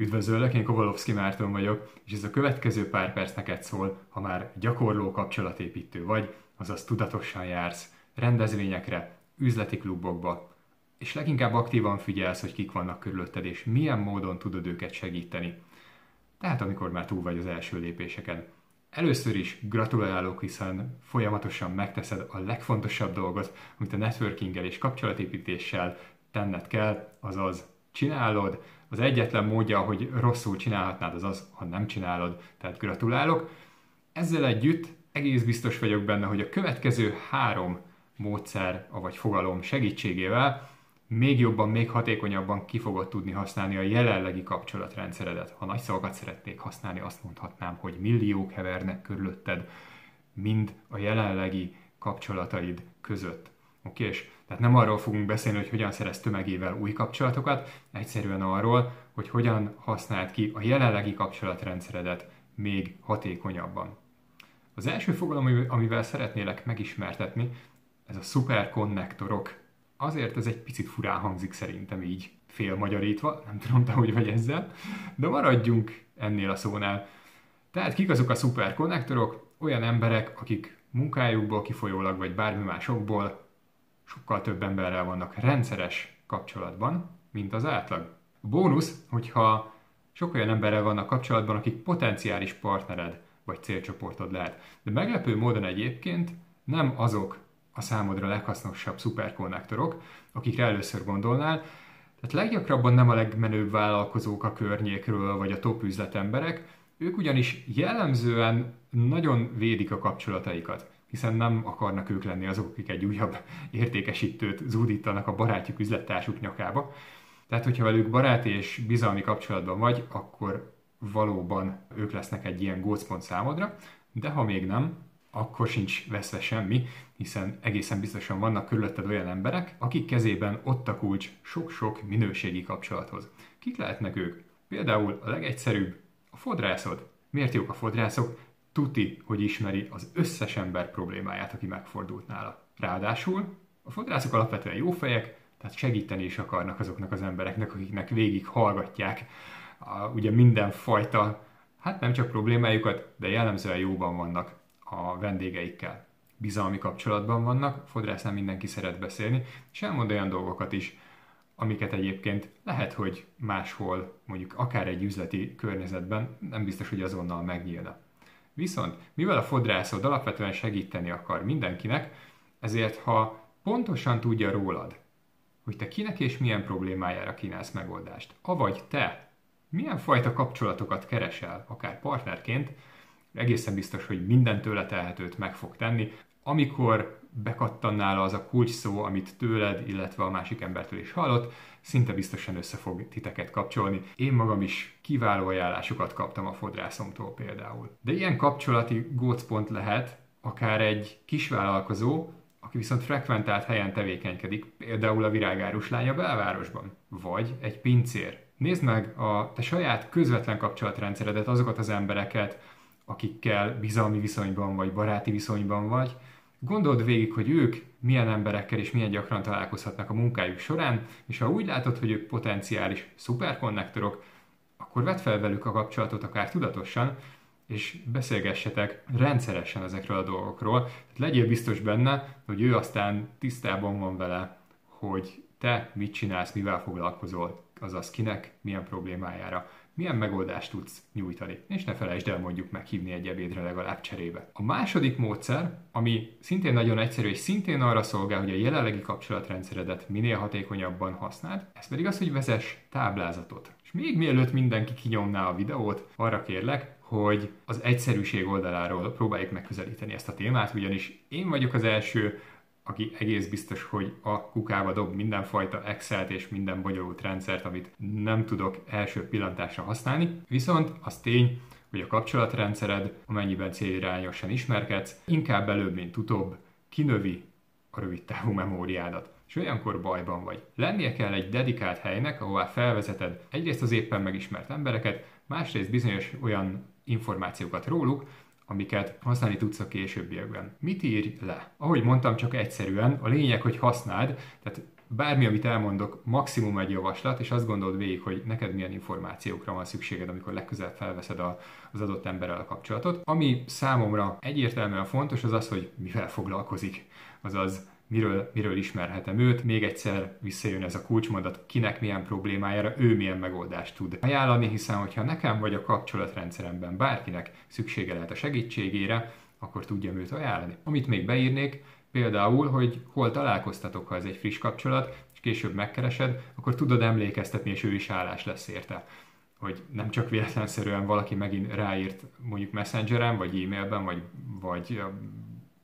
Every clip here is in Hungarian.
Üdvözöllek, én Kovalovszki Márton vagyok, és ez a következő pár perc neked szól, ha már gyakorló kapcsolatépítő vagy, azaz tudatosan jársz rendezvényekre, üzleti klubokba, és leginkább aktívan figyelsz, hogy kik vannak körülötted, és milyen módon tudod őket segíteni. Tehát amikor már túl vagy az első lépéseken. Először is gratulálok, hiszen folyamatosan megteszed a legfontosabb dolgot, amit a networkinggel és kapcsolatépítéssel tenned kell, azaz csinálod. Az egyetlen módja, hogy rosszul csinálhatnád, az az, ha nem csinálod, tehát gratulálok. Ezzel együtt egész biztos vagyok benne, hogy a következő három módszer, vagy fogalom segítségével még jobban, még hatékonyabban ki fogod tudni használni a jelenlegi kapcsolatrendszeredet. Ha nagy szavakat szeretnék használni, azt mondhatnám, hogy milliók hevernek körülötted, mind a jelenlegi kapcsolataid között. Oké, és tehát nem arról fogunk beszélni, hogy hogyan szerez tömegével új kapcsolatokat, egyszerűen arról, hogy hogyan használd ki a jelenlegi kapcsolatrendszeredet még hatékonyabban. Az első fogalom, amivel szeretnélek megismertetni, ez a szuperkonnektorok. Azért ez egy picit furán hangzik szerintem így félmagyarítva, nem tudom te hogy vagy ezzel, de maradjunk ennél a szónál. Tehát kik azok a szuperkonnektorok? Olyan emberek, akik munkájukból kifolyólag, vagy bármi másokból sokkal több emberrel vannak rendszeres kapcsolatban, mint az átlag. A bónusz, hogyha sok olyan emberrel vannak kapcsolatban, akik potenciális partnered vagy célcsoportod lehet. De meglepő módon egyébként nem azok a számodra leghasznosabb szuperkonnektorok, akikre először gondolnál, tehát leggyakrabban nem a legmenőbb vállalkozók a környékről, vagy a top üzletemberek, ők ugyanis jellemzően nagyon védik a kapcsolataikat hiszen nem akarnak ők lenni azok, akik egy újabb értékesítőt zúdítanak a barátjuk üzlettársuk nyakába. Tehát, hogyha velük barát és bizalmi kapcsolatban vagy, akkor valóban ők lesznek egy ilyen gócpont számodra, de ha még nem, akkor sincs veszve semmi, hiszen egészen biztosan vannak körülötted olyan emberek, akik kezében ott a kulcs sok-sok minőségi kapcsolathoz. Kik lehetnek ők? Például a legegyszerűbb, a fodrászod. Miért jók a fodrászok? Tuti, hogy ismeri az összes ember problémáját, aki megfordult nála. Ráadásul a fodrászok alapvetően jó fejek, tehát segíteni is akarnak azoknak az embereknek, akiknek végig hallgatják a, ugye mindenfajta, hát nem csak problémájukat, de jellemzően jóban vannak a vendégeikkel. Bizalmi kapcsolatban vannak, fodrásznál mindenki szeret beszélni, és elmond olyan dolgokat is, amiket egyébként lehet, hogy máshol, mondjuk akár egy üzleti környezetben nem biztos, hogy azonnal megnyílna. Viszont, mivel a fodrászod alapvetően segíteni akar mindenkinek, ezért ha pontosan tudja rólad, hogy te kinek és milyen problémájára kínálsz megoldást, avagy te milyen fajta kapcsolatokat keresel, akár partnerként, egészen biztos, hogy minden tőle telhetőt meg fog tenni, amikor bekattannál az a kulcs szó, amit tőled, illetve a másik embertől is hallott, szinte biztosan össze fog titeket kapcsolni. Én magam is kiváló ajánlásokat kaptam a fodrászomtól például. De ilyen kapcsolati gócpont lehet akár egy kisvállalkozó, aki viszont frekventált helyen tevékenykedik, például a virágárus lánya belvárosban, vagy egy pincér. Nézd meg a te saját közvetlen kapcsolatrendszeredet, azokat az embereket, akikkel bizalmi viszonyban vagy baráti viszonyban vagy, Gondold végig, hogy ők milyen emberekkel és milyen gyakran találkozhatnak a munkájuk során, és ha úgy látod, hogy ők potenciális szuperkonnektorok, akkor vedd fel velük a kapcsolatot akár tudatosan, és beszélgessetek rendszeresen ezekről a dolgokról. Tehát legyél biztos benne, hogy ő aztán tisztában van vele, hogy te mit csinálsz, mivel foglalkozol, azaz kinek, milyen problémájára milyen megoldást tudsz nyújtani. És ne felejtsd el mondjuk meghívni egy ebédre legalább cserébe. A második módszer, ami szintén nagyon egyszerű, és szintén arra szolgál, hogy a jelenlegi kapcsolatrendszeredet minél hatékonyabban használd, ez pedig az, hogy vezess táblázatot. És még mielőtt mindenki kinyomná a videót, arra kérlek, hogy az egyszerűség oldaláról próbáljuk megközelíteni ezt a témát, ugyanis én vagyok az első, aki egész biztos, hogy a kukába dob mindenfajta Excel-t és minden bonyolult rendszert, amit nem tudok első pillantásra használni. Viszont az tény, hogy a kapcsolatrendszered, amennyiben célirányosan ismerkedsz, inkább előbb, mint utóbb kinövi a rövid távú memóriádat és olyankor bajban vagy. Lennie kell egy dedikált helynek, ahová felvezeted egyrészt az éppen megismert embereket, másrészt bizonyos olyan információkat róluk, amiket használni tudsz a későbbiekben. Mit írj le? Ahogy mondtam, csak egyszerűen, a lényeg, hogy használd, tehát bármi, amit elmondok, maximum egy javaslat, és azt gondolod végig, hogy neked milyen információkra van szükséged, amikor legközelebb felveszed a, az adott emberrel a kapcsolatot. Ami számomra egyértelműen fontos, az az, hogy mivel foglalkozik. Azaz, miről, miről ismerhetem őt. Még egyszer visszajön ez a kulcsmondat, kinek milyen problémájára ő milyen megoldást tud ajánlani, hiszen hogyha nekem vagy a kapcsolatrendszeremben bárkinek szüksége lehet a segítségére, akkor tudjam őt ajánlani. Amit még beírnék, például, hogy hol találkoztatok, ha ez egy friss kapcsolat, és később megkeresed, akkor tudod emlékeztetni, és ő is állás lesz érte hogy nem csak véletlenszerűen valaki megint ráírt mondjuk messengeren, vagy e-mailben, vagy, vagy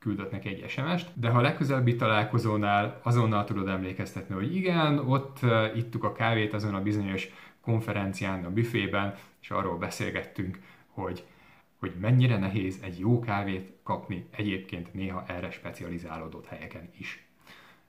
küldött neki egy SMS-t, de ha a legközelebbi találkozónál azonnal tudod emlékeztetni, hogy igen, ott ittuk a kávét azon a bizonyos konferencián, a büfében, és arról beszélgettünk, hogy hogy mennyire nehéz egy jó kávét kapni egyébként néha erre specializálódott helyeken is.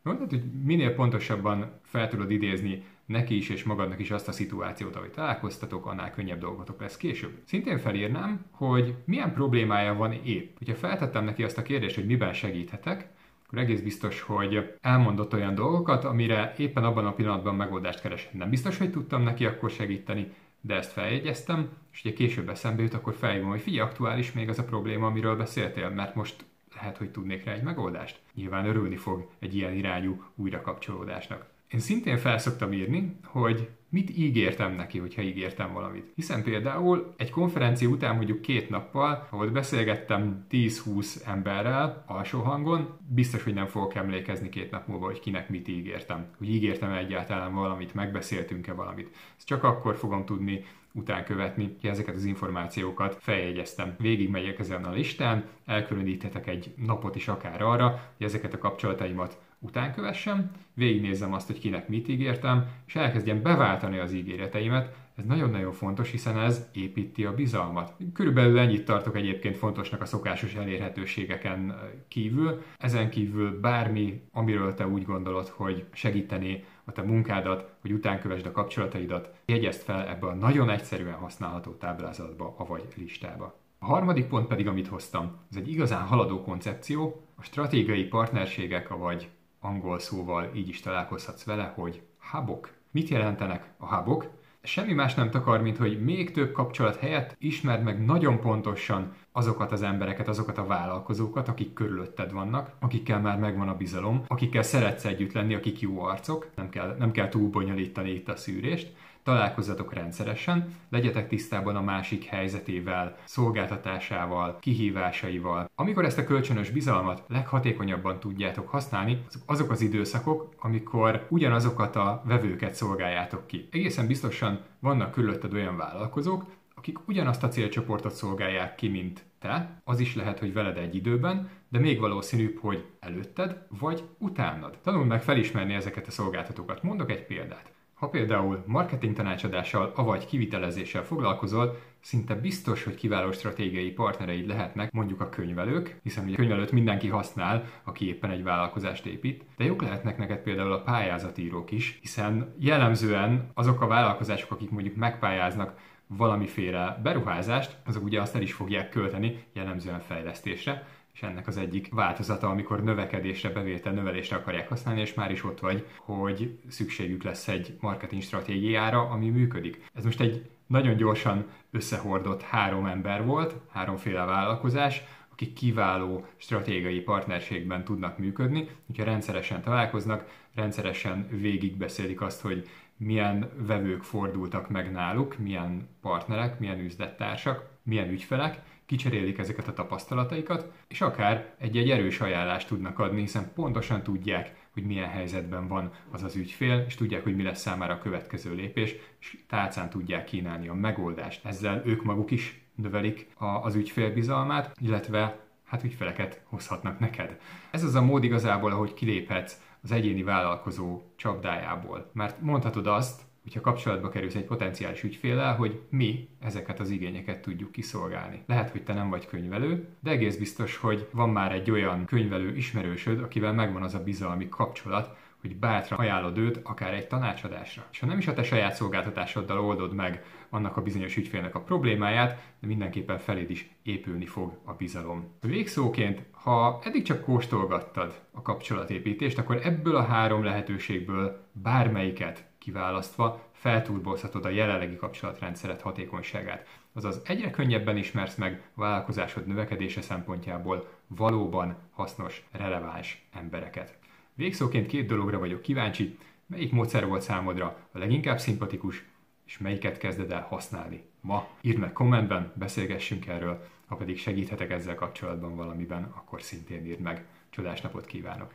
Jó, tehát, hogy minél pontosabban fel tudod idézni neki is és magadnak is azt a szituációt, ahogy találkoztatok, annál könnyebb dolgotok lesz később. Szintén felírnám, hogy milyen problémája van épp. Hogyha feltettem neki azt a kérdést, hogy miben segíthetek, akkor egész biztos, hogy elmondott olyan dolgokat, amire éppen abban a pillanatban megoldást keres. Nem biztos, hogy tudtam neki akkor segíteni, de ezt feljegyeztem, és ugye később eszembe jut, akkor felhívom, hogy figyelj, aktuális még az a probléma, amiről beszéltél, mert most lehet, hogy tudnék rá egy megoldást. Nyilván örülni fog egy ilyen irányú újrakapcsolódásnak. Én szintén felszoktam írni, hogy mit ígértem neki, hogyha ígértem valamit. Hiszen például egy konferencia után mondjuk két nappal, ahol beszélgettem 10-20 emberrel alsó hangon, biztos, hogy nem fogok emlékezni két nap múlva, hogy kinek mit ígértem. Hogy ígértem egyáltalán valamit, megbeszéltünk-e valamit. Ezt csak akkor fogom tudni után követni, hogy ezeket az információkat feljegyeztem. Végig megyek ezen a listán, elkülöníthetek egy napot is akár arra, hogy ezeket a kapcsolataimat után kövessem, végignézzem azt, hogy kinek mit ígértem, és elkezdjem beváltani az ígéreteimet. Ez nagyon-nagyon fontos, hiszen ez építi a bizalmat. Körülbelül ennyit tartok egyébként fontosnak a szokásos elérhetőségeken kívül. Ezen kívül bármi, amiről te úgy gondolod, hogy segíteni a te munkádat, hogy utánkövesd a kapcsolataidat, jegyezd fel ebbe a nagyon egyszerűen használható táblázatba, avagy listába. A harmadik pont pedig, amit hoztam, ez egy igazán haladó koncepció, a stratégiai partnerségek, vagy angol szóval így is találkozhatsz vele, hogy hubok. Mit jelentenek a hubok? Semmi más nem takar, mint hogy még több kapcsolat helyett ismerd meg nagyon pontosan azokat az embereket, azokat a vállalkozókat, akik körülötted vannak, akikkel már megvan a bizalom, akikkel szeretsz együtt lenni, akik jó arcok, nem kell, nem kell túl bonyolítani itt a szűrést, találkozzatok rendszeresen, legyetek tisztában a másik helyzetével, szolgáltatásával, kihívásaival. Amikor ezt a kölcsönös bizalmat leghatékonyabban tudjátok használni, azok az időszakok, amikor ugyanazokat a vevőket szolgáljátok ki. Egészen biztosan vannak körülötted olyan vállalkozók, akik ugyanazt a célcsoportot szolgálják ki, mint te, az is lehet, hogy veled egy időben, de még valószínűbb, hogy előtted vagy utánad. Tanuld meg felismerni ezeket a szolgáltatókat. Mondok egy példát. Ha például marketing tanácsadással, avagy kivitelezéssel foglalkozol, szinte biztos, hogy kiváló stratégiai partnereid lehetnek mondjuk a könyvelők, hiszen ugye a könyvelőt mindenki használ, aki éppen egy vállalkozást épít, de jók lehetnek neked például a pályázatírók is, hiszen jellemzően azok a vállalkozások, akik mondjuk megpályáznak valamiféle beruházást, azok ugye azt el is fogják költeni, jellemzően fejlesztésre, és ennek az egyik változata, amikor növekedésre, bevétel növelésre akarják használni, és már is ott vagy, hogy szükségük lesz egy marketing stratégiára, ami működik. Ez most egy nagyon gyorsan összehordott három ember volt, háromféle vállalkozás, akik kiváló stratégiai partnerségben tudnak működni, hogyha rendszeresen találkoznak, rendszeresen végigbeszélik azt, hogy milyen vevők fordultak meg náluk, milyen partnerek, milyen üzlettársak, milyen ügyfelek, kicserélik ezeket a tapasztalataikat, és akár egy-egy erős ajánlást tudnak adni, hiszen pontosan tudják, hogy milyen helyzetben van az az ügyfél, és tudják, hogy mi lesz számára a következő lépés, és tálcán tudják kínálni a megoldást. Ezzel ők maguk is növelik a, az ügyfél bizalmát, illetve hát ügyfeleket hozhatnak neked. Ez az a mód igazából, ahogy kiléphetsz az egyéni vállalkozó csapdájából. Mert mondhatod azt, hogyha kapcsolatba kerülsz egy potenciális ügyféllel, hogy mi ezeket az igényeket tudjuk kiszolgálni. Lehet, hogy te nem vagy könyvelő, de egész biztos, hogy van már egy olyan könyvelő ismerősöd, akivel megvan az a bizalmi kapcsolat, hogy bátran ajánlod őt akár egy tanácsadásra. És ha nem is a te saját szolgáltatásoddal oldod meg annak a bizonyos ügyfélnek a problémáját, de mindenképpen feléd is épülni fog a bizalom. Végszóként, ha eddig csak kóstolgattad a kapcsolatépítést, akkor ebből a három lehetőségből bármelyiket kiválasztva felturbozhatod a jelenlegi kapcsolatrendszeret hatékonyságát. Azaz egyre könnyebben ismersz meg vállalkozásod növekedése szempontjából valóban hasznos, releváns embereket. Végszóként két dologra vagyok kíváncsi, melyik módszer volt számodra a leginkább szimpatikus, és melyiket kezded el használni ma. Írd meg kommentben, beszélgessünk erről, ha pedig segíthetek ezzel kapcsolatban valamiben, akkor szintén írd meg. Csodás napot kívánok!